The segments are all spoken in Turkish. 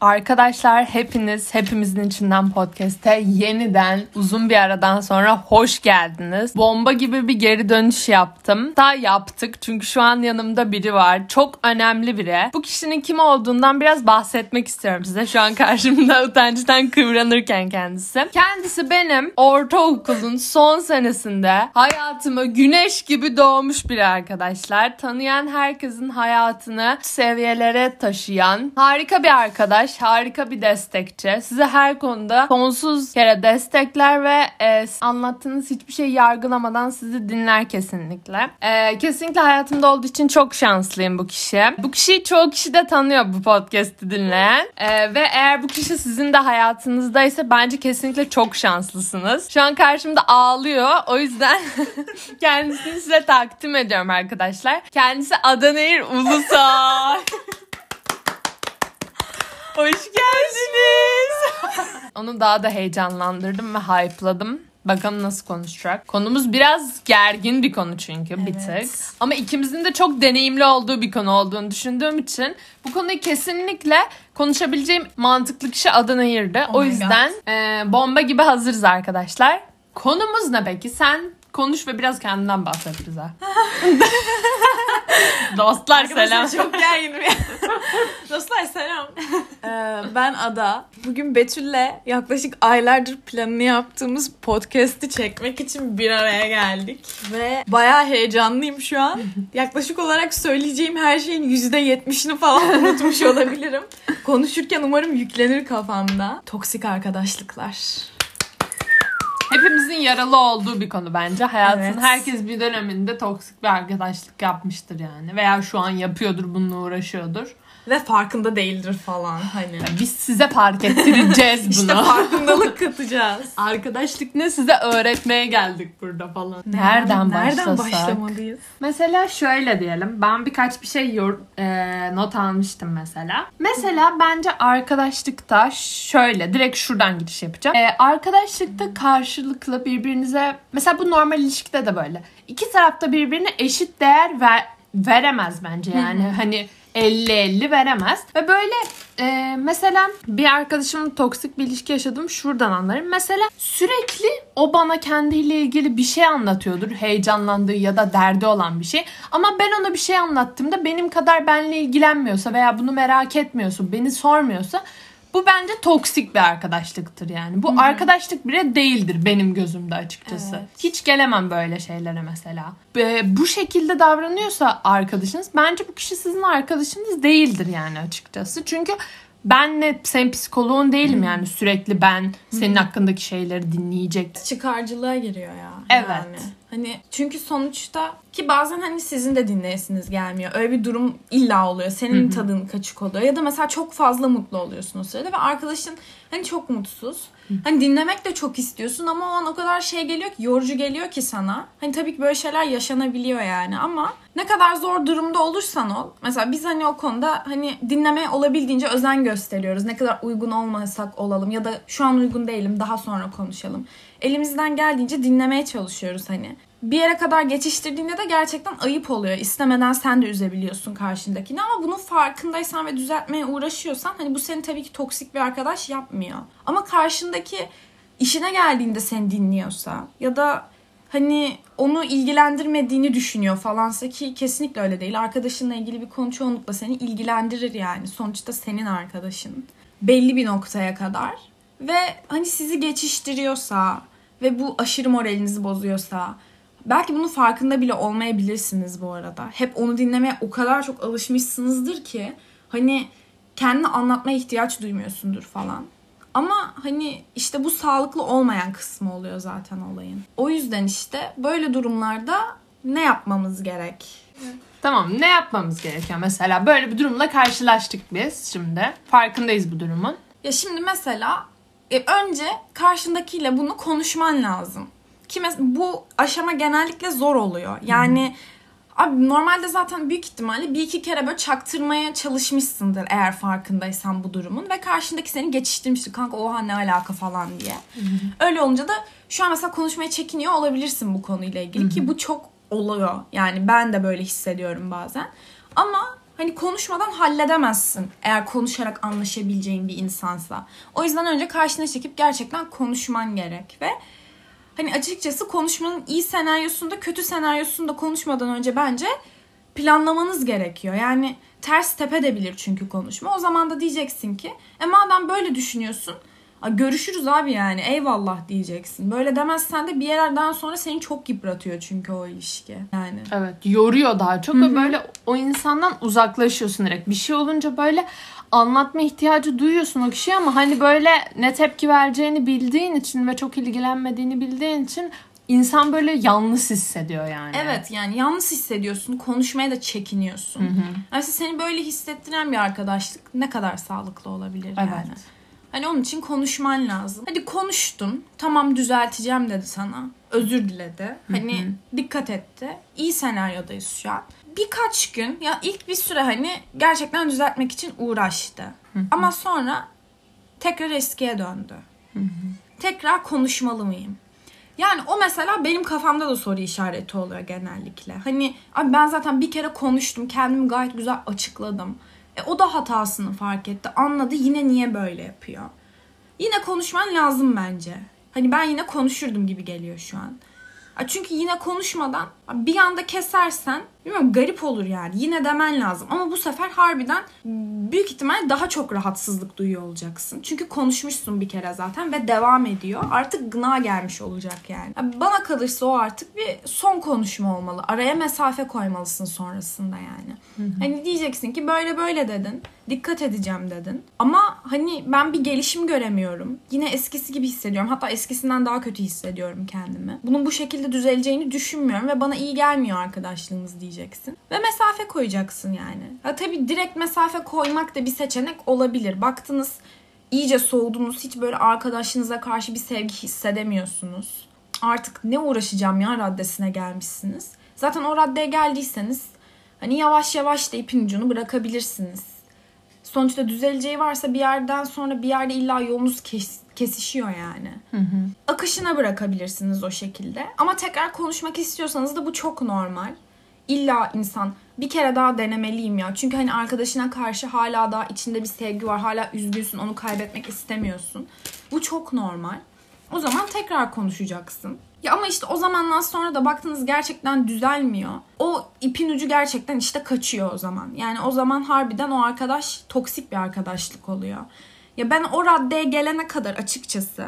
Arkadaşlar hepiniz hepimizin içinden podcast'e yeniden uzun bir aradan sonra hoş geldiniz. Bomba gibi bir geri dönüş yaptım. Daha yaptık çünkü şu an yanımda biri var. Çok önemli biri. Bu kişinin kim olduğundan biraz bahsetmek istiyorum size. Şu an karşımda utançtan kıvranırken kendisi. Kendisi benim ortaokulun son senesinde hayatıma güneş gibi doğmuş biri arkadaşlar. Tanıyan herkesin hayatını seviyelere taşıyan harika bir arkadaş harika bir destekçi. Size her konuda sonsuz kere destekler ve e, anlattığınız hiçbir şey yargılamadan sizi dinler kesinlikle. E, kesinlikle hayatımda olduğu için çok şanslıyım bu kişi. Bu kişiyi çoğu kişi de tanıyor bu podcast'i dinleyen. E, ve eğer bu kişi sizin de hayatınızdaysa bence kesinlikle çok şanslısınız. Şu an karşımda ağlıyor. O yüzden kendisini size takdim ediyorum arkadaşlar. Kendisi Adanehir Ulusal. Hoş geldiniz. Onu daha da heyecanlandırdım ve hype'ladım. Bakalım nasıl konuşacak. Konumuz biraz gergin bir konu çünkü bir tık. Ama ikimizin de çok deneyimli olduğu bir konu olduğunu düşündüğüm için bu konuyu kesinlikle konuşabileceğim mantıklı kişi Adana'yırdı. Oh o yüzden e, bomba gibi hazırız arkadaşlar. Konumuz ne peki? Sen konuş ve biraz kendinden bahset bize. Dostlar selam. Çok gerginim ya. Dostlar selam. Ee, ben Ada. Bugün Betül'le yaklaşık aylardır planını yaptığımız podcast'i çekmek için bir araya geldik. Ve bayağı heyecanlıyım şu an. Yaklaşık olarak söyleyeceğim her şeyin %70'ini falan unutmuş olabilirim. Konuşurken umarım yüklenir kafamda. Toksik arkadaşlıklar. Hepimizin yaralı olduğu bir konu bence. Hayatın evet. herkes bir döneminde toksik bir arkadaşlık yapmıştır yani. Veya şu an yapıyordur, bununla uğraşıyordur ve farkında değildir falan hani. Biz size fark ettireceğiz bunu. işte farkındalık katacağız. Arkadaşlık ne size öğretmeye geldik burada falan. Nereden, nereden başlamalıyız? Mesela şöyle diyelim. Ben birkaç bir şey yor, e, not almıştım mesela. Mesela bence arkadaşlıkta şöyle direkt şuradan giriş yapacağım. E, arkadaşlıkta karşılıklı birbirinize mesela bu normal ilişkide de böyle. İki tarafta birbirine eşit değer ver, veremez bence yani. hani 50-50 veremez. Ve böyle e, mesela bir arkadaşımla toksik bir ilişki yaşadım şuradan anlarım. Mesela sürekli o bana kendiyle ilgili bir şey anlatıyordur. Heyecanlandığı ya da derdi olan bir şey. Ama ben ona bir şey anlattığımda benim kadar benle ilgilenmiyorsa veya bunu merak etmiyorsa, beni sormuyorsa bu bence toksik bir arkadaşlıktır yani. Bu Hı-hı. arkadaşlık bile değildir benim gözümde açıkçası. Evet. Hiç gelemem böyle şeylere mesela. Bu şekilde davranıyorsa arkadaşınız bence bu kişi sizin arkadaşınız değildir yani açıkçası. Çünkü ben ne sen psikoloğun değilim yani sürekli ben senin hakkındaki şeyleri dinleyecek. Çıkarcılığa giriyor ya. Evet. Yani. Hani çünkü sonuçta ki bazen hani sizin de dinleyesiniz gelmiyor. Öyle bir durum illa oluyor. Senin Hı-hı. tadın kaçık oluyor. Ya da mesela çok fazla mutlu oluyorsun o sırada ve arkadaşın hani çok mutsuz. Hı-hı. Hani dinlemek de çok istiyorsun ama o an o kadar şey geliyor ki yorucu geliyor ki sana. Hani tabii ki böyle şeyler yaşanabiliyor yani ama ne kadar zor durumda olursan ol. Mesela biz hani o konuda hani dinlemeye olabildiğince özen gösteriyoruz. Ne kadar uygun olmasak olalım ya da şu an uygun değilim daha sonra konuşalım. Elimizden geldiğince dinlemeye çalışıyoruz hani bir yere kadar geçiştirdiğinde de gerçekten ayıp oluyor. İstemeden sen de üzebiliyorsun karşındakini ama bunun farkındaysan ve düzeltmeye uğraşıyorsan hani bu seni tabii ki toksik bir arkadaş yapmıyor. Ama karşındaki işine geldiğinde seni dinliyorsa ya da hani onu ilgilendirmediğini düşünüyor falansa ki kesinlikle öyle değil. Arkadaşınla ilgili bir konu çoğunlukla seni ilgilendirir yani. Sonuçta senin arkadaşın. Belli bir noktaya kadar. Ve hani sizi geçiştiriyorsa ve bu aşırı moralinizi bozuyorsa Belki bunun farkında bile olmayabilirsiniz bu arada. Hep onu dinlemeye o kadar çok alışmışsınızdır ki hani kendini anlatmaya ihtiyaç duymuyorsundur falan. Ama hani işte bu sağlıklı olmayan kısmı oluyor zaten olayın. O yüzden işte böyle durumlarda ne yapmamız gerek? Tamam ne yapmamız gerekiyor mesela? Böyle bir durumla karşılaştık biz şimdi. Farkındayız bu durumun. Ya şimdi mesela e, önce karşındakiyle bunu konuşman lazım. Ki bu aşama genellikle zor oluyor. Yani hmm. abi normalde zaten büyük ihtimalle bir iki kere böyle çaktırmaya çalışmışsındır eğer farkındaysan bu durumun ve karşındaki seni geçiştirmiştir. Kanka oha ne alaka falan diye. Hmm. Öyle olunca da şu an mesela konuşmaya çekiniyor olabilirsin bu konuyla ilgili hmm. ki bu çok oluyor. Yani ben de böyle hissediyorum bazen. Ama hani konuşmadan halledemezsin eğer konuşarak anlaşabileceğin bir insansa. O yüzden önce karşına çekip gerçekten konuşman gerek ve hani açıkçası konuşmanın iyi senaryosunda kötü senaryosunda konuşmadan önce bence planlamanız gerekiyor. Yani ters tepedebilir çünkü konuşma. O zaman da diyeceksin ki e madem böyle düşünüyorsun görüşürüz abi yani eyvallah diyeceksin. Böyle demezsen de bir yerden sonra seni çok yıpratıyor çünkü o ilişki. Yani. Evet yoruyor daha çok ve böyle o insandan uzaklaşıyorsun direkt. Bir şey olunca böyle anlatma ihtiyacı duyuyorsun o kişiye ama hani böyle ne tepki vereceğini bildiğin için ve çok ilgilenmediğini bildiğin için insan böyle yalnız hissediyor yani. Evet yani yalnız hissediyorsun. Konuşmaya da çekiniyorsun. Hı hı. Yani seni böyle hissettiren bir arkadaşlık ne kadar sağlıklı olabilir evet. yani. Hani onun için konuşman lazım. Hadi konuştun. Tamam düzelteceğim dedi sana. Özür diledi. Hani Hı-hı. dikkat etti. İyi senaryodayız şu an. Birkaç gün ya ilk bir süre hani gerçekten düzeltmek için uğraştı. Hı-hı. Ama sonra tekrar eskiye döndü. Hı-hı. Tekrar konuşmalı mıyım? Yani o mesela benim kafamda da soru işareti oluyor genellikle. Hani abi ben zaten bir kere konuştum. Kendimi gayet güzel açıkladım. E, o da hatasını fark etti. Anladı yine niye böyle yapıyor. Yine konuşman lazım bence. Hani ben yine konuşurdum gibi geliyor şu an. Çünkü yine konuşmadan bir anda kesersen bilmiyorum garip olur yani. Yine demen lazım. Ama bu sefer harbiden büyük ihtimal daha çok rahatsızlık duyuyor olacaksın. Çünkü konuşmuşsun bir kere zaten ve devam ediyor. Artık gına gelmiş olacak yani. Bana kalırsa o artık bir son konuşma olmalı. Araya mesafe koymalısın sonrasında yani. Hı hı. Hani diyeceksin ki böyle böyle dedin. Dikkat edeceğim dedin. Ama hani ben bir gelişim göremiyorum. Yine eskisi gibi hissediyorum. Hatta eskisinden daha kötü hissediyorum kendimi. Bunun bu şekilde düzeleceğini düşünmüyorum ve bana iyi gelmiyor arkadaşlığımız diyeceksin. Ve mesafe koyacaksın yani. Ha tabii direkt mesafe koymak da bir seçenek olabilir. Baktınız iyice soğudunuz. Hiç böyle arkadaşınıza karşı bir sevgi hissedemiyorsunuz. Artık ne uğraşacağım ya raddesine gelmişsiniz. Zaten o raddeye geldiyseniz hani yavaş yavaş da ipin ucunu bırakabilirsiniz. Sonuçta düzeleceği varsa bir yerden sonra bir yerde illa yolunuz kes, kesişiyor yani. Hı hı. Akışına bırakabilirsiniz o şekilde. Ama tekrar konuşmak istiyorsanız da bu çok normal. İlla insan bir kere daha denemeliyim ya. Çünkü hani arkadaşına karşı hala daha içinde bir sevgi var. Hala üzgünsün. Onu kaybetmek istemiyorsun. Bu çok normal. O zaman tekrar konuşacaksın. Ya ama işte o zamandan sonra da baktınız gerçekten düzelmiyor. O ipin ucu gerçekten işte kaçıyor o zaman. Yani o zaman harbiden o arkadaş toksik bir arkadaşlık oluyor. Ya ben o raddeye gelene kadar açıkçası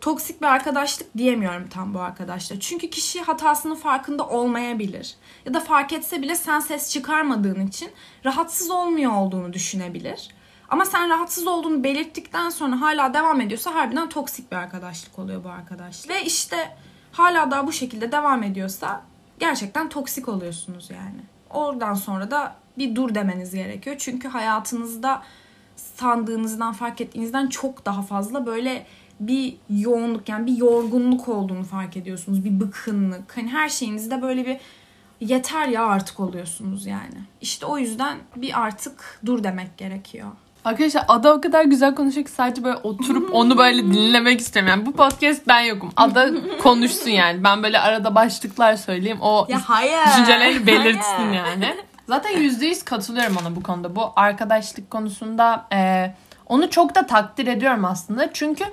toksik bir arkadaşlık diyemiyorum tam bu arkadaşla. Çünkü kişi hatasının farkında olmayabilir. Ya da fark etse bile sen ses çıkarmadığın için rahatsız olmuyor olduğunu düşünebilir. Ama sen rahatsız olduğunu belirttikten sonra hala devam ediyorsa harbiden toksik bir arkadaşlık oluyor bu arkadaşlık. Ve işte hala daha bu şekilde devam ediyorsa gerçekten toksik oluyorsunuz yani. Oradan sonra da bir dur demeniz gerekiyor. Çünkü hayatınızda sandığınızdan fark ettiğinizden çok daha fazla böyle bir yoğunluk yani bir yorgunluk olduğunu fark ediyorsunuz. Bir bıkkınlık. Hani her şeyinizde böyle bir yeter ya artık oluyorsunuz yani. İşte o yüzden bir artık dur demek gerekiyor. Arkadaşlar Ada o kadar güzel konuşuyor ki sadece böyle oturup onu böyle dinlemek istiyorum. Yani bu podcast ben yokum. Ada konuşsun yani. Ben böyle arada başlıklar söyleyeyim. O ya hayır. düşüncelerini belirtsin hayır. yani. Zaten yüzde yüz katılıyorum ona bu konuda. Bu arkadaşlık konusunda e, onu çok da takdir ediyorum aslında. Çünkü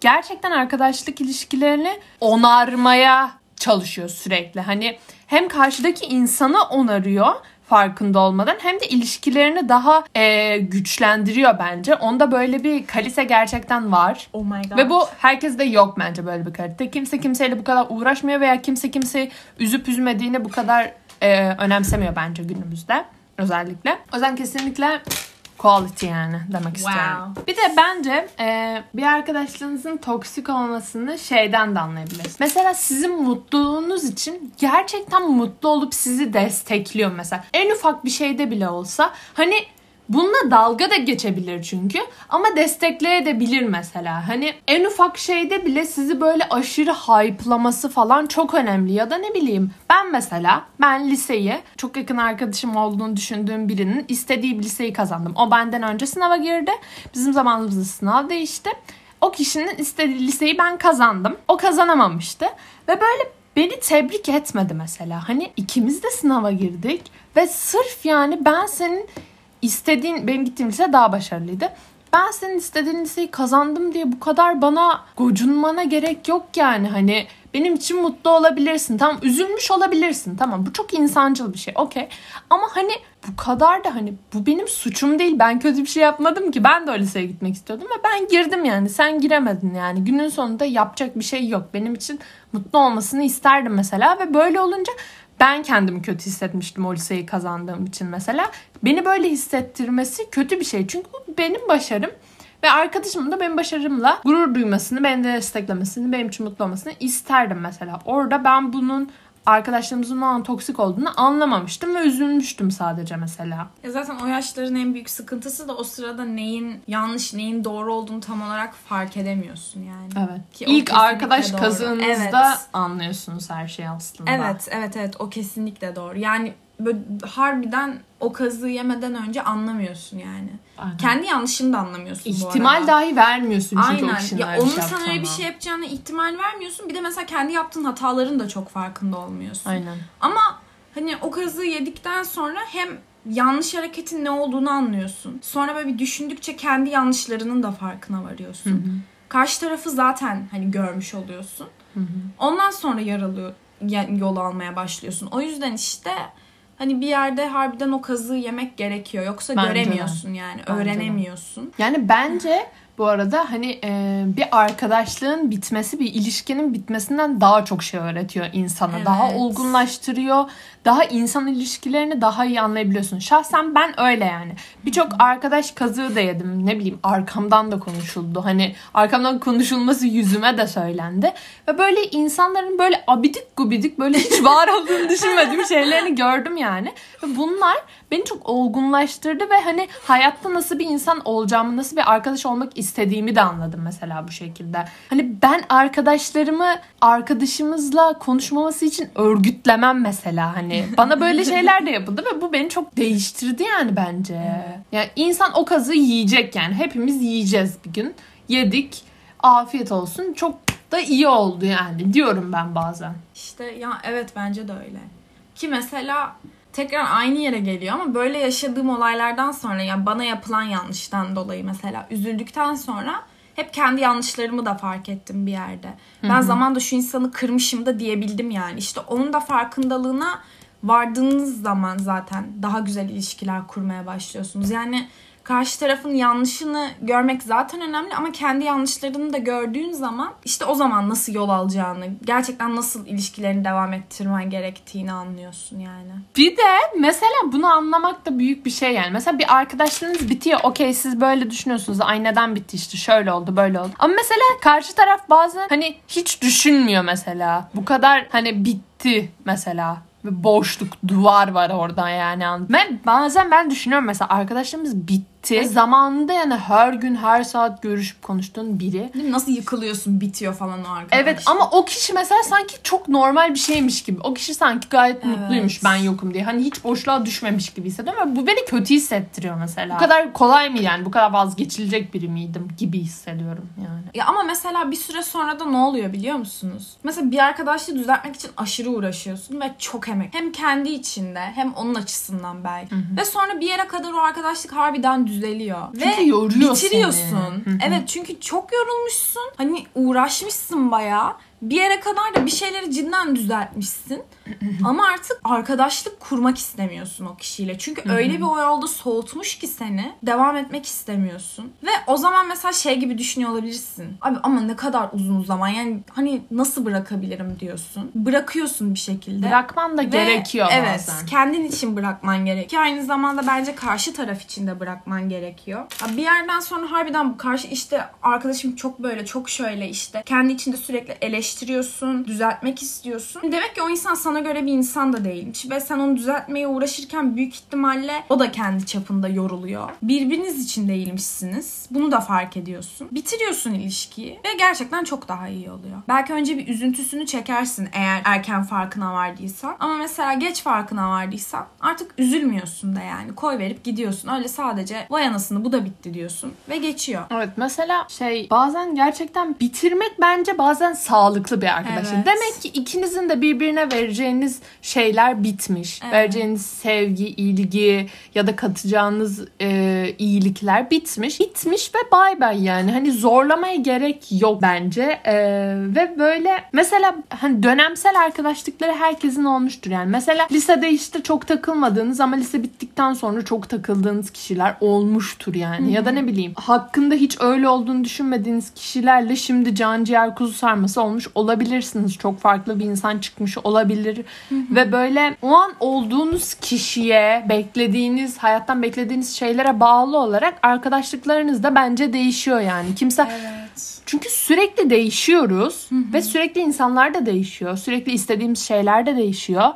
gerçekten arkadaşlık ilişkilerini onarmaya çalışıyor sürekli. Hani hem karşıdaki insanı onarıyor farkında olmadan hem de ilişkilerini daha e, güçlendiriyor bence. Onda böyle bir kalite gerçekten var. Oh my God. Ve bu herkeste yok bence böyle bir kalite. Kimse kimseyle bu kadar uğraşmıyor veya kimse kimseyi üzüp üzmediğini bu kadar e, önemsemiyor bence günümüzde özellikle. O yüzden kesinlikle quality yani demek istiyorum. Bir de bence e, bir arkadaşlığınızın toksik olmasını şeyden de anlayabilirsiniz. Mesela sizin mutluluğunuz için gerçekten mutlu olup sizi destekliyor mesela. En ufak bir şeyde bile olsa hani Bununla dalga da geçebilir çünkü ama destekleyebilir mesela. Hani en ufak şeyde bile sizi böyle aşırı hype'laması falan çok önemli ya da ne bileyim. Ben mesela ben liseyi çok yakın arkadaşım olduğunu düşündüğüm birinin istediği bir liseyi kazandım. O benden önce sınava girdi. Bizim zamanımızda sınav değişti. O kişinin istediği liseyi ben kazandım. O kazanamamıştı. Ve böyle beni tebrik etmedi mesela. Hani ikimiz de sınava girdik ve sırf yani ben senin istediğin benim gittiğim lise daha başarılıydı. Ben senin istediğin liseyi kazandım diye bu kadar bana gocunmana gerek yok yani. Hani benim için mutlu olabilirsin. Tamam üzülmüş olabilirsin. Tamam bu çok insancıl bir şey. Okey. Ama hani bu kadar da hani bu benim suçum değil. Ben kötü bir şey yapmadım ki. Ben de o liseye gitmek istiyordum ve ben girdim yani. Sen giremedin yani. Günün sonunda yapacak bir şey yok. Benim için mutlu olmasını isterdim mesela ve böyle olunca ben kendimi kötü hissetmiştim o liseyi kazandığım için mesela. Beni böyle hissettirmesi kötü bir şey. Çünkü bu benim başarım. Ve arkadaşımın da benim başarımla gurur duymasını, beni de desteklemesini, benim için mutlu olmasını isterdim mesela. Orada ben bunun arkadaşlarımızın o an toksik olduğunu anlamamıştım ve üzülmüştüm sadece mesela. Ya zaten o yaşların en büyük sıkıntısı da o sırada neyin yanlış neyin doğru olduğunu tam olarak fark edemiyorsun yani. Evet. Ki İlk arkadaş doğru. kazığınızda Evet. anlıyorsunuz her şeyi aslında. Evet, evet, evet. O kesinlikle doğru. Yani böyle harbiden o kazığı yemeden önce anlamıyorsun yani. Aynen. Kendi yanlışını da anlamıyorsun bu İhtimal dahi vermiyorsun çünkü o Aynen. kişinin Ya onun şey sana öyle bir şey yapacağına ihtimal vermiyorsun. Bir de mesela kendi yaptığın hataların da çok farkında olmuyorsun. Aynen. Ama hani o kazığı yedikten sonra hem yanlış hareketin ne olduğunu anlıyorsun. Sonra böyle bir düşündükçe kendi yanlışlarının da farkına varıyorsun. Karşı tarafı zaten hani görmüş oluyorsun. Ondan sonra yaralı ya- yol almaya başlıyorsun. O yüzden işte hani bir yerde harbiden o kazığı yemek gerekiyor. Yoksa Bence de. göremiyorsun yani. Bence de. öğrenemiyorsun. Yani bence bu arada hani e, bir arkadaşlığın bitmesi bir ilişkinin bitmesinden daha çok şey öğretiyor insana. Evet. Daha olgunlaştırıyor. Daha insan ilişkilerini daha iyi anlayabiliyorsun. Şahsen ben öyle yani. Birçok arkadaş kazığı da yedim. Ne bileyim arkamdan da konuşuldu. Hani arkamdan konuşulması yüzüme de söylendi. Ve böyle insanların böyle abidik gubidik böyle hiç var olduğunu düşünmediğim şeylerini gördüm yani. Ve bunlar beni çok olgunlaştırdı ve hani hayatta nasıl bir insan olacağımı, nasıl bir arkadaş olmak istediğimi de anladım mesela bu şekilde. Hani ben arkadaşlarımı arkadaşımızla konuşmaması için örgütlemem mesela hani. Bana böyle şeyler de yapıldı ve bu beni çok değiştirdi yani bence. Yani insan o kazı yiyecek yani. Hepimiz yiyeceğiz bir gün. Yedik. Afiyet olsun. Çok da iyi oldu yani diyorum ben bazen. İşte ya evet bence de öyle. Ki mesela tekrar aynı yere geliyor ama böyle yaşadığım olaylardan sonra yani bana yapılan yanlıştan dolayı mesela üzüldükten sonra hep kendi yanlışlarımı da fark ettim bir yerde. Ben zamanda şu insanı kırmışım da diyebildim yani. İşte onun da farkındalığına vardığınız zaman zaten daha güzel ilişkiler kurmaya başlıyorsunuz. Yani karşı tarafın yanlışını görmek zaten önemli ama kendi yanlışlarını da gördüğün zaman işte o zaman nasıl yol alacağını, gerçekten nasıl ilişkilerini devam ettirmen gerektiğini anlıyorsun yani. Bir de mesela bunu anlamak da büyük bir şey yani. Mesela bir arkadaşlığınız bitiyor. Okey siz böyle düşünüyorsunuz. Ay neden bitti işte şöyle oldu böyle oldu. Ama mesela karşı taraf bazen hani hiç düşünmüyor mesela. Bu kadar hani bitti mesela. Boşluk, duvar var orada yani. Ben bazen ben düşünüyorum mesela arkadaşlarımız bitti. Zamanında yani her gün her saat görüşüp konuştuğun biri. Nasıl yıkılıyorsun, bitiyor falan o arkadaş. Evet ama o kişi mesela sanki çok normal bir şeymiş gibi. O kişi sanki gayet mutluymuş ben yokum diye. Hani hiç boşluğa düşmemiş gibi hissediyorum ve bu beni kötü hissettiriyor mesela. Bu kadar kolay mı yani? Bu kadar vazgeçilecek biri miydim gibi hissediyorum yani. Ya ama mesela bir süre sonra da ne oluyor biliyor musunuz? Mesela bir arkadaşlığı düzeltmek için aşırı uğraşıyorsun ve çok emek. Hem kendi içinde hem onun açısından belki. Ve sonra bir yere kadar o arkadaşlık harbiden düzeliyor. Çünkü ve yoruyor bitiriyorsun. seni. Evet çünkü çok yorulmuşsun. Hani uğraşmışsın bayağı. Bir yere kadar da bir şeyleri cidden düzeltmişsin. Ama artık arkadaşlık kurmak istemiyorsun o kişiyle. Çünkü öyle bir o yolda soğutmuş ki seni devam etmek istemiyorsun. Ve o zaman mesela şey gibi düşünüyor olabilirsin. Abi ama ne kadar uzun zaman yani hani nasıl bırakabilirim diyorsun. Bırakıyorsun bir şekilde. Bırakman da Ve gerekiyor evet, bazen. kendin için bırakman gerekiyor. Aynı zamanda bence karşı taraf için de bırakman gerekiyor. Bir yerden sonra harbiden bu karşı işte arkadaşım çok böyle çok şöyle işte kendi içinde sürekli eleştiriyorsun, düzeltmek istiyorsun. Demek ki o insan sana göre bir insan da değilmiş ve sen onu düzeltmeye uğraşırken büyük ihtimalle o da kendi çapında yoruluyor. Birbiriniz için değilmişsiniz. Bunu da fark ediyorsun. Bitiriyorsun ilişkiyi ve gerçekten çok daha iyi oluyor. Belki önce bir üzüntüsünü çekersin eğer erken farkına vardıysan. Ama mesela geç farkına vardıysan artık üzülmüyorsun da yani. Koy verip gidiyorsun. Öyle sadece vay anasını bu da bitti diyorsun ve geçiyor. Evet mesela şey bazen gerçekten bitirmek bence bazen sağlıklı sağlıklı bir arkadaşlık. Evet. Demek ki ikinizin de birbirine vereceğiniz şeyler bitmiş. Evet. Vereceğiniz sevgi, ilgi ya da katacağınız e, iyilikler bitmiş. Bitmiş ve bay bay yani. Hani zorlamaya gerek yok bence. E, ve böyle mesela hani dönemsel arkadaşlıkları herkesin olmuştur yani. Mesela lisede işte çok takılmadığınız ama lise bittikten sonra çok takıldığınız kişiler olmuştur yani. Ya da ne bileyim hakkında hiç öyle olduğunu düşünmediğiniz kişilerle şimdi can ciğer kuzu sarması olmuş olabilirsiniz. Çok farklı bir insan çıkmış olabilir. Ve böyle o an olduğunuz kişiye beklediğiniz, hayattan beklediğiniz şeylere bağlı olarak arkadaşlıklarınız da bence değişiyor yani. Kimse Evet. çünkü sürekli değişiyoruz ve sürekli insanlar da değişiyor. Sürekli istediğimiz şeyler de değişiyor.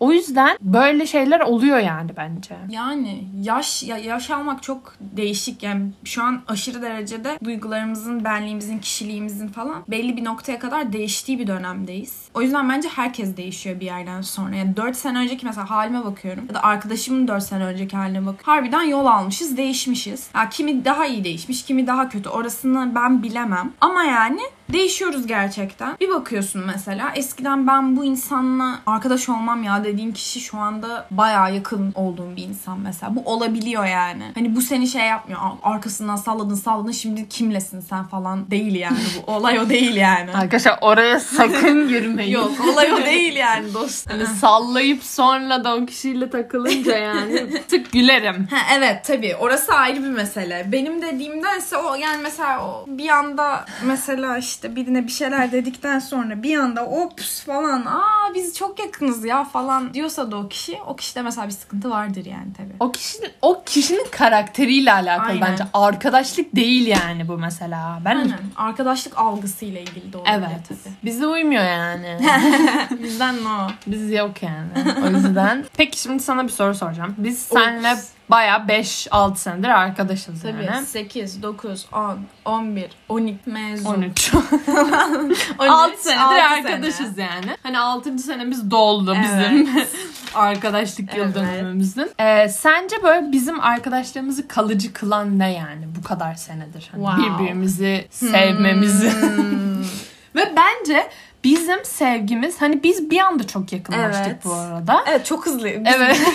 O yüzden böyle şeyler oluyor yani bence. Yani yaş ya, yaş almak çok değişik. Yani şu an aşırı derecede duygularımızın, benliğimizin, kişiliğimizin falan belli bir noktaya kadar değiştiği bir dönemdeyiz. O yüzden bence herkes değişiyor bir yerden sonra. Yani 4 sene önceki mesela halime bakıyorum. Ya da arkadaşımın 4 sene önceki haline bak. Harbiden yol almışız, değişmişiz. Ya kimi daha iyi değişmiş, kimi daha kötü. Orasını ben bilemem. Ama yani değişiyoruz gerçekten. Bir bakıyorsun mesela eskiden ben bu insanla arkadaş olmam ya dediğin kişi şu anda bayağı yakın olduğum bir insan mesela. Bu olabiliyor yani. Hani bu seni şey yapmıyor. "Aa, Arkasından salladın salladın şimdi kimlesin sen falan değil yani bu. Olay o değil yani. Arkadaşlar oraya sakın girmeyin. Yok olay o değil yani dostum. Hani sallayıp sonra da o kişiyle takılınca yani tık gülerim. Ha, evet tabii orası ayrı bir mesele. Benim dediğimdense o yani mesela o bir anda mesela işte birine bir şeyler dedikten sonra bir anda ops falan aa biz çok yakınız ya falan diyorsa da o kişi o kişide mesela bir sıkıntı vardır yani tabii. O kişinin o kişinin karakteriyle alakalı Aynen. bence. Arkadaşlık değil yani bu mesela. Ben Aynen. Arkadaşlık algısıyla ilgili de olabilir Evet. tabii. Bize uymuyor yani. Bizden no. Biz yok yani. O yüzden. Peki şimdi sana bir soru soracağım. Biz seninle Ops. Baya 5-6 senedir arkadaşız Tabii yani. 8, 9, 10, 11, 12 mezun. 13. 13, 6 senedir altı arkadaşız sene. yani. Hani 6. senemiz doldu Evet. bizim arkadaşlık yıl Evet. dönümümüzün. Ee, sence böyle bizim arkadaşlığımızı kalıcı kılan ne yani bu kadar senedir? Hani Wow. Birbirimizi sevmemizi. Hmm. Ve bence bizim sevgimiz hani biz bir anda çok yakınlaştık Evet. bu arada. Evet çok hızlı. Biz, Evet.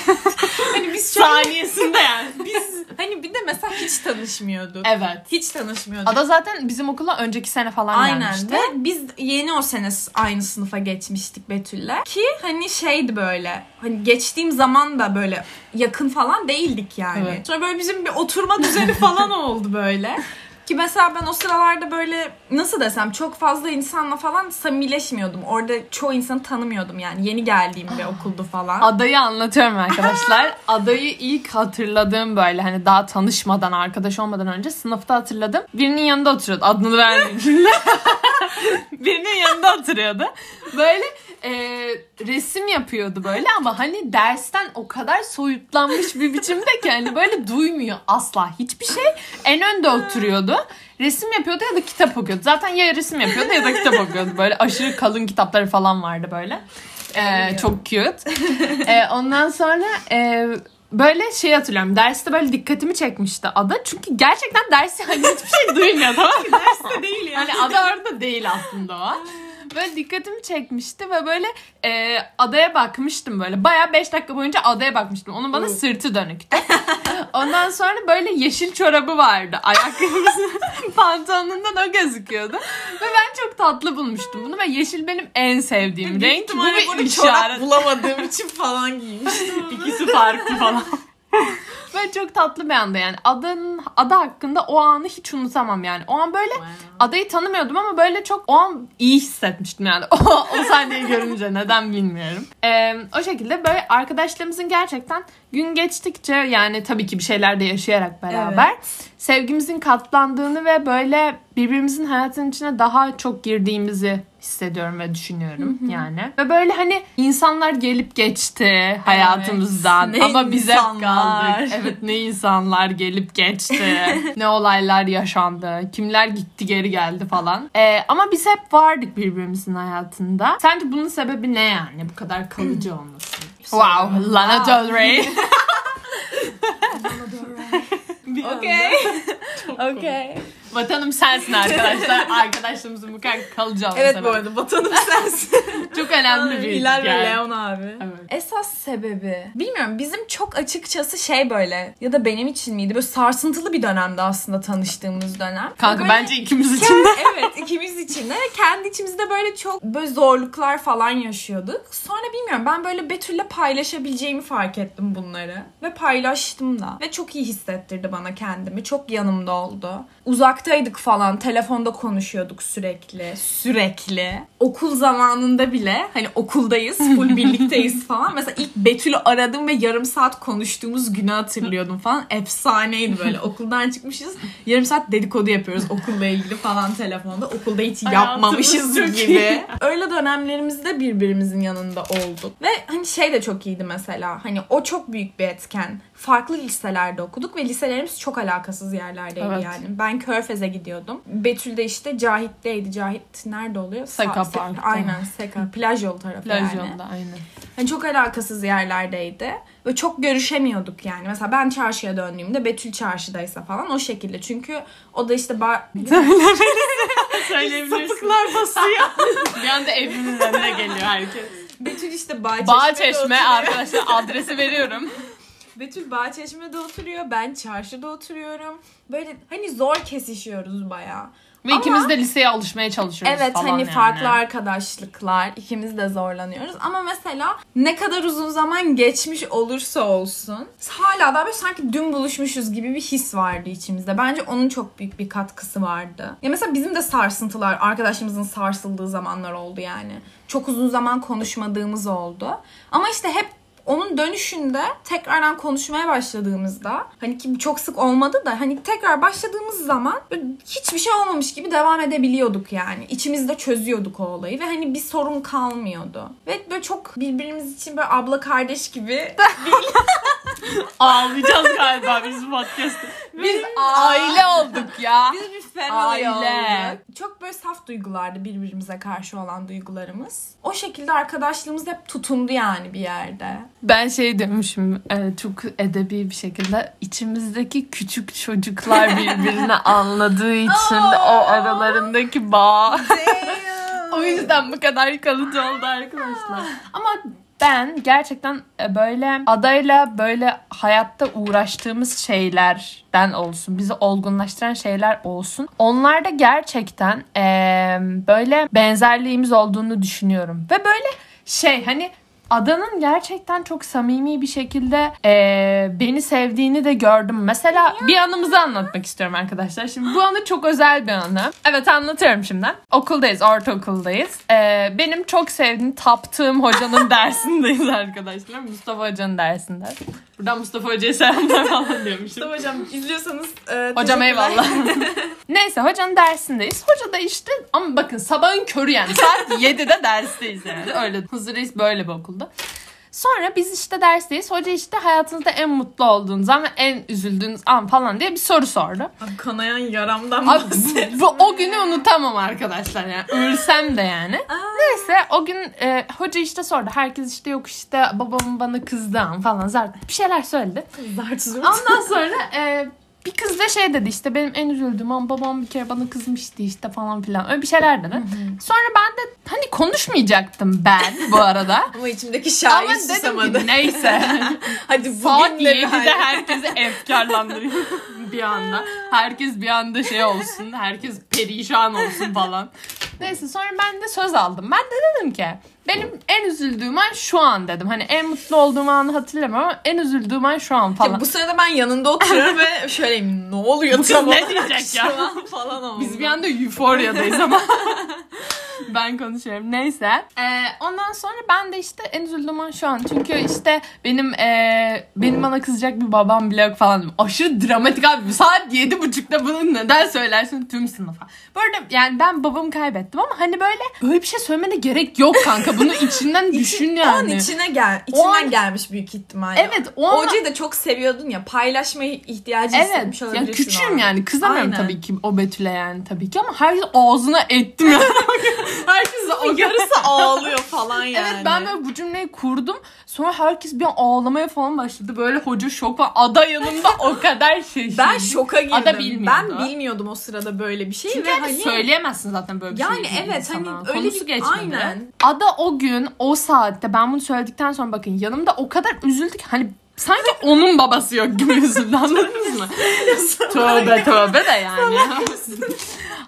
Hani biz şöyle- Saniyesinde yani. biz hani bir de mesela hiç tanışmıyorduk. Evet. Hiç tanışmıyorduk. Ada zaten bizim okula önceki sene falan Aynen gelmişti. ve biz yeni o sene aynı sınıfa geçmiştik Betül'le. Ki hani şeydi böyle hani geçtiğim zaman da böyle yakın falan değildik yani. Evet. Sonra böyle bizim bir oturma düzeni falan oldu böyle. Ki mesela ben o sıralarda böyle nasıl desem çok fazla insanla falan samimileşmiyordum. Orada çoğu insanı tanımıyordum yani. Yeni geldiğim bir okuldu falan. Adayı anlatıyorum arkadaşlar. Adayı ilk hatırladığım böyle hani daha tanışmadan, arkadaş olmadan önce sınıfta hatırladım. Birinin yanında oturuyordu. Adını vermeyeyim. Birinin yanında oturuyordu. Böyle e, resim yapıyordu böyle ama hani dersten o kadar soyutlanmış bir biçimde ki hani böyle duymuyor asla hiçbir şey. En önde oturuyordu. Resim yapıyordu ya da kitap okuyordu. Zaten ya resim yapıyordu ya da kitap okuyordu. Böyle aşırı kalın kitapları falan vardı böyle. Ee, çok cute. Ee, ondan sonra e, böyle şey hatırlıyorum. Derste böyle dikkatimi çekmişti Ada. Çünkü gerçekten dersi hani hiçbir şey duymuyor tamam mı? Derste değil yani. Hani Ada orada değil aslında o. Böyle dikkatimi çekmişti ve böyle e, adaya bakmıştım böyle. Bayağı 5 dakika boyunca adaya bakmıştım. Onun bana sırtı dönüktü. Ondan sonra böyle yeşil çorabı vardı. Ayakkabısının pantolonundan o gözüküyordu. Ve ben çok tatlı bulmuştum bunu ve yeşil benim en sevdiğim Büyük renk. Bu ihtimalle bir bunu çorap işaret. bulamadığım için falan giymiştim. İkisi farklı falan. Ve çok tatlı bir anda yani. Adanın, ada hakkında o anı hiç unutamam yani. O an böyle adayı tanımıyordum ama böyle çok o an iyi hissetmiştim yani. O, o sahneyi görünce neden bilmiyorum. Ee, o şekilde böyle arkadaşlarımızın gerçekten gün geçtikçe yani tabii ki bir şeyler de yaşayarak beraber sevgimizin katlandığını ve böyle birbirimizin hayatının içine daha çok girdiğimizi hissediyorum ve düşünüyorum yani. Ve böyle hani insanlar gelip geçti hayatımızdan Ne ama biz hep insanlar. kaldık. Evet ne insanlar gelip geçti. ne olaylar yaşandı. Kimler gitti geri geldi falan. Ee, ama biz hep vardık birbirimizin hayatında. Sence bunun sebebi ne yani bu kadar kalıcı olması? Wow, Lana Del Rey. Okay. okay. Vatanım sensin arkadaşlar. Arkadaşlarımızın bu kadar kalıcı olması. Evet bu arada vatanım sensin. Çok önemli bir Hilal ve. Leon abi. Evet. Esas sebebi bilmiyorum bizim çok açıkçası şey böyle ya da benim için miydi böyle sarsıntılı bir dönemde aslında tanıştığımız dönem. Kanka Böyle- bence ikimiz için de. evet ikimiz için de kendi içimizde böyle çok böyle zorluklar falan yaşıyorduk. Sonra bilmiyorum ben böyle Betül'le paylaşabileceğimi fark ettim bunları. Ve paylaştım da. Ve çok iyi hissettirdi bana kendimi. Çok yanımda oldu. Uzaktaydık falan. Telefonda konuşuyorduk sürekli. Sürekli. Okul zamanında bile hani okuldayız. Full birlikteyiz falan. Mesela ilk Betül'ü aradım ve yarım saat konuştuğumuz günü hatırlıyordum falan. Efsaneydi böyle. Okuldan çıkmışız. Yarım saat dedikodu yapıyoruz okulla ilgili falan telefonda. Okulda hiç yapmamışız gibi. Öyle dönemlerimizde birbirimizin yanında olduk. Ve hani şey de çok iyiydi mesela. Hani o çok büyük bir etken. Farklı liselerde okuduk ve liselerimiz çok alakasız yerlerdeydi Evet. yani. Ben Körfez'e gidiyordum. Betül de işte Cahit'teydi. Cahit nerede oluyor? Seka Sa- Se- Park'ta. Aynen Seka. Plaj yolu tarafı Plaj yani. yolunda aynen. Hani çok alakasız yerlerdeydi. Ve çok görüşemiyorduk yani. Mesela ben çarşıya döndüğümde Betül çarşıdaysa falan o şekilde. Çünkü o da işte bar... Söyleyebilirsin. Sapıklar basıyor. bir anda evimin önüne geliyor herkes. Betül işte Bağçeşme oturuyor. arkadaşlar adresi veriyorum. Betül Bağçeşme'de oturuyor. Ben çarşıda oturuyorum. Böyle hani zor kesişiyoruz bayağı. Ve Ama- ikimiz de liseye alışmaya çalışıyoruz Evet falan hani yani. farklı arkadaşlıklar ikimiz de zorlanıyoruz ama mesela ne kadar uzun zaman geçmiş olursa olsun hala da böyle sanki dün buluşmuşuz gibi bir his vardı içimizde. Bence onun çok büyük bir katkısı vardı. Ya mesela bizim de sarsıntılar arkadaşımızın sarsıldığı zamanlar oldu yani. Çok uzun zaman konuşmadığımız oldu. Ama işte hep onun dönüşünde tekrardan konuşmaya başladığımızda hani ki çok sık olmadı da hani tekrar başladığımız zaman hiçbir şey olmamış gibi devam edebiliyorduk yani. İçimizde çözüyorduk o olayı ve hani bir sorun kalmıyordu. Ve böyle çok birbirimiz için böyle abla kardeş gibi Ağlayacağız galiba biz bu podcast'te. Biz aile olduk ya. biz bir family Aile. olduk. Çok böyle saf duygulardı birbirimize karşı olan duygularımız. O şekilde arkadaşlığımız hep tutundu yani bir yerde. Ben şey demişim e, çok edebi bir şekilde içimizdeki küçük çocuklar birbirini anladığı için o aralarındaki bağ. o yüzden bu kadar kalıcı oldu arkadaşlar. Ama ben gerçekten e, böyle adayla böyle hayatta uğraştığımız şeylerden olsun, bizi olgunlaştıran şeyler olsun. Onlarda gerçekten e, böyle benzerliğimiz olduğunu düşünüyorum. Ve böyle şey hani Adanın gerçekten çok samimi bir şekilde e, beni sevdiğini de gördüm. Mesela bir anımızı anlatmak istiyorum arkadaşlar. Şimdi bu anı çok özel bir anı. Evet anlatıyorum şimdi. Okuldayız, ortaokuldayız. E, benim çok sevdiğim, taptığım hocanın dersindeyiz arkadaşlar. Mustafa Hoca'nın dersinde. Buradan Mustafa Hoca'ya selamlar falan diyormuşum. hocam izliyorsanız e, Hocam eyvallah. Neyse hocanın dersindeyiz. Hoca da işte ama bakın sabahın körü yani saat 7'de dersteyiz yani. Öyle Hızır Reis böyle bir okulda. Sonra biz işte dersteyiz. Hoca işte hayatınızda en mutlu olduğunuz an ve en üzüldüğünüz an falan diye bir soru sordu. Abi kanayan yaramdan Abi, bahset. bu, o günü unutamam arkadaşlar yani. Ölsem de yani. Neyse o gün e, hoca işte sordu. Herkes işte yok işte babamın bana kızdı an falan zaten bir şeyler söyledi. Zart. Ondan sonra e, bir kız da şey dedi işte benim en üzüldüğüm an babam bir kere bana kızmıştı işte falan filan öyle bir şeyler dedi. Sonra ben de hani konuşmayacaktım ben bu arada. Ama içimdeki Ama şair dedim susamadı. ki neyse. Hadi Saat bugün de bir 7'de herkesi efkarlandırıyor bir anda. Herkes bir anda şey olsun. Herkes perişan olsun falan. Neyse sonra ben de söz aldım. Ben de dedim ki benim en üzüldüğüm an şu an dedim. Hani en mutlu olduğum anı hatırlamıyorum ama en üzüldüğüm an şu an falan. Ya bu sırada ben yanında oturuyorum ve şöyleyim ne oluyor Bu tam ne diyecek ya? an falan oldu. Biz bir anda euforyadayız ama. ben konuşuyorum. Neyse. Ee, ondan sonra ben de işte en üzüldüğüm an şu an. Çünkü işte benim ee, benim bana kızacak bir babam bile yok falan. Aşırı dramatik abi. Saat yedi buçukta bunu neden söylersin tüm sınıfa. Bu arada yani ben babamı kaybettim ama hani böyle böyle bir şey söylemene gerek yok kanka. Bunu içinden düşün yani. içine gel, içinden an- gelmiş büyük ihtimalle. Evet o an Hocayı da çok seviyordun ya paylaşmayı ihtiyacı Evet. hissetmiş Ya olabilirsin. küçüğüm yani. Kızamıyorum Aynen. tabii ki o Betül'e yani tabii ki ama her ağzına ettim yani. Herkes o yarısı ağlıyor falan yani. Evet ben böyle bu cümleyi kurdum. Sonra herkes bir ağlamaya falan başladı. Böyle hoca şok var. Ada yanımda o kadar şey. ben şoka girdim. Ada bilmiyordu. Ben bilmiyordum o sırada böyle bir şey Çünkü ve hani hani söyleyemezsin zaten böyle bir Yani şey. evet, hani insana. öyle Konusu bir- aynen. Ada o gün o saatte ben bunu söyledikten sonra bakın yanımda o kadar üzüldü ki hani sanki onun babası yok gibi üzüldü anladınız mı? tövbe tövbe de yani.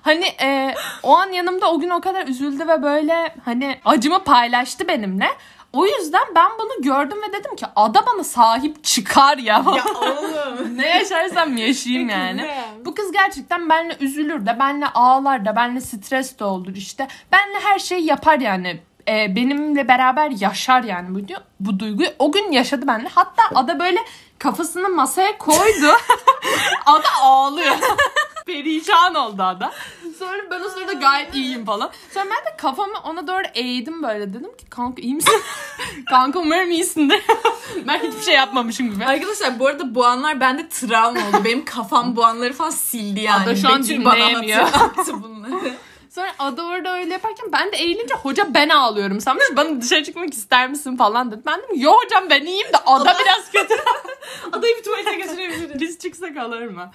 hani e, o an yanımda o gün o kadar üzüldü ve böyle hani acımı paylaştı benimle. O yüzden ben bunu gördüm ve dedim ki ada bana sahip çıkar ya. ya oğlum. ne yaşarsam yaşayayım yani. Bu kız gerçekten benle üzülür de, benle ağlar da, benle stres de olur işte. Benle her şeyi yapar yani. Ee, benimle beraber yaşar yani bu, bu duyguyu. O gün yaşadı benle. Hatta Ada böyle kafasını masaya koydu. Ada ağlıyor. Perişan oldu Ada. Sonra ben o sırada gayet iyiyim falan. Sonra ben de kafamı ona doğru eğdim böyle. Dedim ki kanka iyi misin? kanka umarım iyisindir. ben hiçbir şey yapmamışım gibi. Arkadaşlar bu arada bu anlar bende travma oldu. Benim kafam bu anları falan sildi yani. Ada şu an Betül bana dinleyemiyor. hatırlattı bunları. Sonra Ada orada öyle yaparken ben de eğilince hoca ben ağlıyorum sanmış. Bana dışarı çıkmak ister misin falan dedi. Ben dedim yo hocam ben iyiyim de Ada biraz kötü. Adayı bir tuvalete götürebiliriz. Biz çıksak alır mı?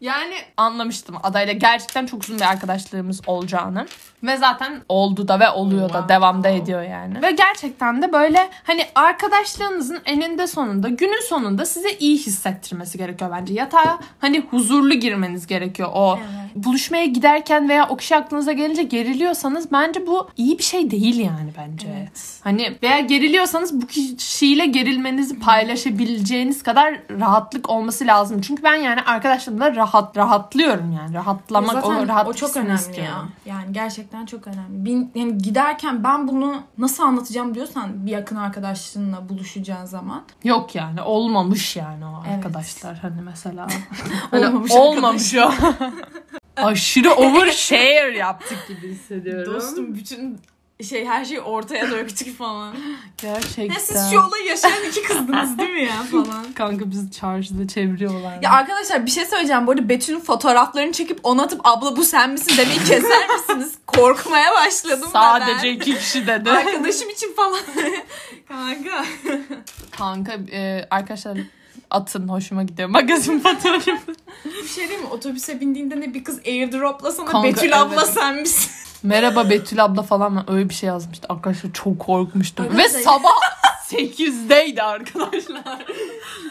Yani anlamıştım adayla gerçekten çok uzun bir arkadaşlığımız olacağını. Ve zaten oldu da ve oluyor da Wow. devamda ediyor yani. Ve gerçekten de böyle hani arkadaşlığınızın eninde sonunda günün sonunda size iyi hissettirmesi gerekiyor bence. Yatağa hani huzurlu girmeniz gerekiyor o Evet. Buluşmaya giderken veya o kişi aklınıza gelince geriliyorsanız bence bu iyi bir şey değil yani bence. Evet. Hani veya geriliyorsanız bu kişiyle gerilmenizi paylaşabileceğiniz kadar rahatlık olması lazım. Çünkü ben yani arkadaşlarımla rahat rahatlıyorum yani. Rahatlamak Zaten o rahat o çok önemli istiyorum. ya. Yani gerçekten çok önemli. Bin, yani giderken ben bunu nasıl anlatacağım diyorsan bir yakın arkadaşınla buluşacağın zaman. Yok yani olmamış yani o Evet. arkadaşlar hani mesela. Hani Olmamış olmamış o. Aşırı overshare yaptık gibi hissediyorum. Dostum bütün şey her şeyi ortaya döktük falan. Gerçekten. Ya siz şu olayı yaşayan iki kızdınız değil mi ya falan. Kanka bizi çarşıda çeviriyorlar. Ya arkadaşlar bir şey söyleyeceğim. Bu arada Betül'ün fotoğraflarını çekip ona atıp abla bu sen misin demeyi keser misiniz? Korkmaya başladım Sadece ben. iki kişi dedi. Arkadaşım için falan. Kanka. Kanka e, arkadaşlar atın hoşuma gidiyor. Magazin fotoğrafı. Bir şey değil mi? Otobüse bindiğinde ne bir kız airdropla sana Kanka, Betül abla evet. sen misin? Merhaba Betül abla falan öyle bir şey yazmıştı. Arkadaşlar çok korkmuştum. Ve Arkadaşlar- sabah 8'deydi arkadaşlar.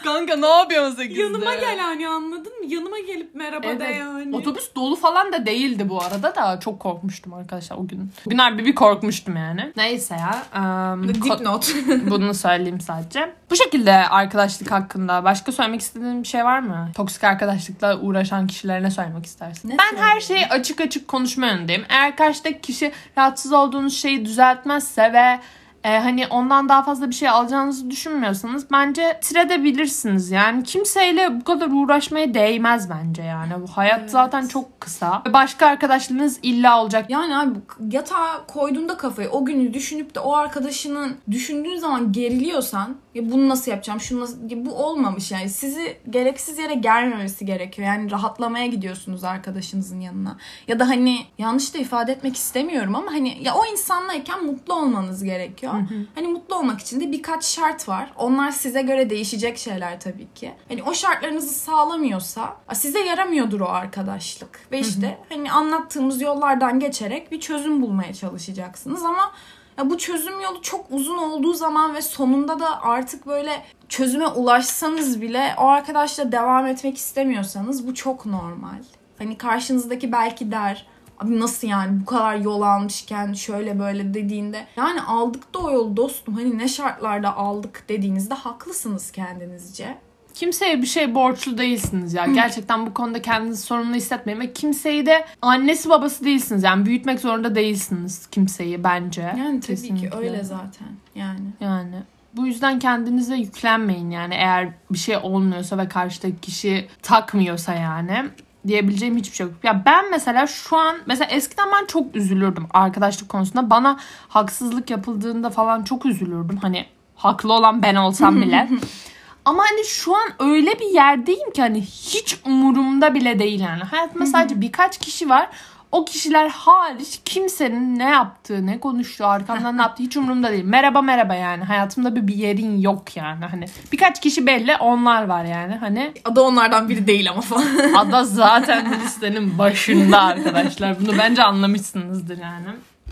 Kanka ne yapıyorsun 8'de? Yanıma gel hani anladın mı? Yanıma gelip merhaba de Evet. yani. Otobüs dolu falan da değildi bu arada da çok korkmuştum arkadaşlar o gün. Bugün harbi bir korkmuştum yani. Neyse ya. ko- Dipnot. bunu söyleyeyim sadece. Bu şekilde arkadaşlık hakkında başka söylemek istediğin bir şey var mı? Toksik arkadaşlıkla uğraşan kişilere ne söylemek istersin? Ne ben her şeyi açık açık konuşma yönündeyim. Eğer karşıdaki kişi rahatsız olduğunuz şeyi düzeltmezse ve e, hani ondan daha fazla bir şey alacağınızı düşünmüyorsanız bence bitirebilirsiniz. Yani kimseyle bu kadar uğraşmaya değmez bence yani. Bu hayat Evet. zaten çok kısa. Ve Başka arkadaşlarınız illa olacak. Yani abi yatağa koyduğunda kafayı o günü düşünüp de o arkadaşının düşündüğün zaman geriliyorsan ya bunu nasıl yapacağım şunu nasıl ya bu olmamış yani sizi gereksiz yere gelmemesi gerekiyor. Yani rahatlamaya gidiyorsunuz arkadaşınızın yanına. Ya da hani yanlış da ifade etmek istemiyorum ama hani ya o insanlayken mutlu olmanız gerekiyor. Hani mutlu olmak için de birkaç şart var. Onlar size göre değişecek şeyler tabii ki. Hani o şartlarınızı sağlamıyorsa size yaramıyordur o arkadaşlık. Ve işte hani anlattığımız yollardan geçerek bir çözüm bulmaya çalışacaksınız ama ya bu çözüm yolu çok uzun olduğu zaman ve sonunda da artık böyle çözüme ulaşsanız bile o arkadaşla devam etmek istemiyorsanız bu çok normal. Hani karşınızdaki belki der Abi nasıl yani bu kadar yol almışken şöyle böyle dediğinde yani aldık da o yolu dostum hani ne şartlarda aldık dediğinizde haklısınız kendinizce. Kimseye bir şey borçlu değilsiniz ya. Gerçekten bu konuda kendinizi sorumlu hissetmeyin. Ve kimseyi de annesi babası değilsiniz. Yani büyütmek zorunda değilsiniz kimseyi bence. Yani tabii ki Kesinlikle. öyle zaten yani. Yani bu yüzden kendinize yüklenmeyin yani eğer bir şey olmuyorsa ve karşıdaki kişi takmıyorsa yani diyebileceğim hiçbir şey yok. Ya ben mesela şu an mesela eskiden ben çok üzülürdüm arkadaşlık konusunda. Bana haksızlık yapıldığında falan çok üzülürdüm. Hani haklı olan ben olsam bile. Ama hani şu an öyle bir yerdeyim ki hani hiç umurumda bile değil yani. Hayatımda sadece birkaç kişi var. O kişiler hariç kimsenin ne yaptığı, ne konuştuğu, arkamdan ne yaptığı hiç umurumda değil. Merhaba merhaba yani. Hayatımda bir, bir yerin yok yani. Hani birkaç kişi belli onlar var yani. Hani Ada onlardan biri değil ama falan. ada zaten listenin başında arkadaşlar. Bunu bence anlamışsınızdır yani.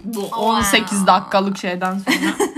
Bu 18 dakikalık şeyden sonra.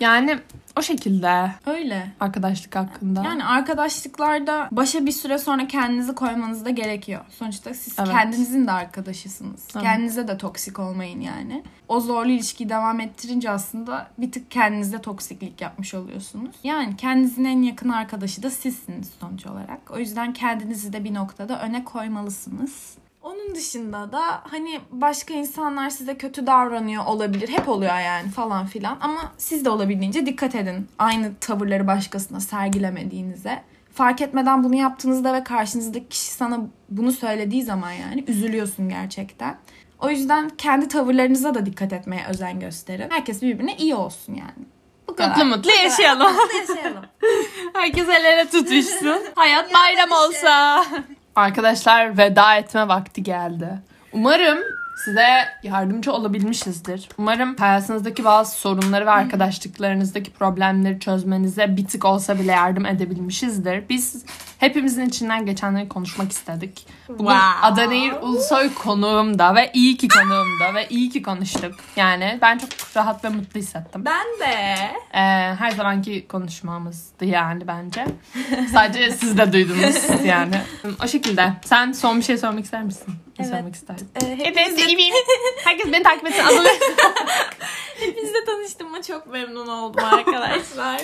Yani o şekilde Öyle. arkadaşlık hakkında. Yani arkadaşlıklarda başa bir süre sonra kendinizi koymanız da gerekiyor. Sonuçta siz Evet. kendinizin de arkadaşısınız. Evet. Kendinize de toksik olmayın yani. O zorlu ilişkiyi devam ettirince aslında bir tık kendinizde toksiklik yapmış oluyorsunuz. Yani kendinizin en yakın arkadaşı da sizsiniz sonuç olarak. O yüzden kendinizi de bir noktada öne koymalısınız. Onun dışında da hani başka insanlar size kötü davranıyor olabilir. Hep oluyor yani falan filan. Ama siz de olabildiğince dikkat edin. Aynı tavırları başkasına sergilemediğinize. Fark etmeden bunu yaptığınızda ve karşınızdaki kişi sana bunu söylediği zaman yani üzülüyorsun gerçekten. O yüzden kendi tavırlarınıza da dikkat etmeye özen gösterin. Herkes birbirine iyi olsun yani. Bu kadar. Mutlu mutlu yaşayalım. Mutlu yaşayalım. Herkes el ele tutuşsun. Hayat bayram olsa. Arkadaşlar veda etme vakti geldi. Umarım size yardımcı olabilmişizdir. Umarım hayatınızdaki bazı sorunları ve arkadaşlıklarınızdaki problemleri çözmenize bir tık olsa bile yardım edebilmişizdir. Biz hepimizin içinden geçenleri konuşmak istedik. Bugün Wow. Adanehir Ulusoy konuğumda ve iyi ki konuğumda ve iyi ki konuştuk. Yani ben çok rahat ve mutlu hissettim. Ben de. Ee, her zamanki konuşmamızdı yani bence. Sadece siz de duydunuz yani. O şekilde. Sen son bir şey söylemek ister misin? Ne Evet. söylemek isterdin? Ee, Herkes beni takip etsin. Hepinizle tanıştığıma çok memnun oldum arkadaşlar.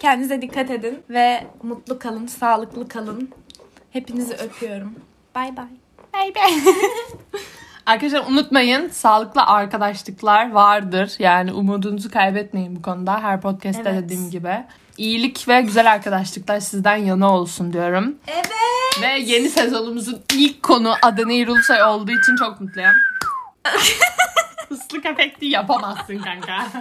Kendinize dikkat edin ve mutlu kalın, sağlıklı kalın. Hepinizi öpüyorum. Bay bay. Bay bay. Arkadaşlar unutmayın sağlıklı arkadaşlıklar vardır. Yani umudunuzu kaybetmeyin bu konuda. Her podcast'te Evet. dediğim gibi. İyilik ve güzel arkadaşlıklar sizden yana olsun diyorum. Evet. Ve yeni sezonumuzun ilk konu Adanehir Ulusoy olduğu için çok mutluyum. Islık efekti yapamazsın kanka.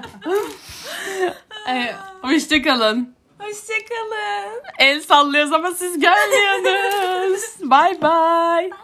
evet, hoşçakalın. Hoşçakalın. El sallıyoruz ama siz görmüyorsunuz. Bye bye.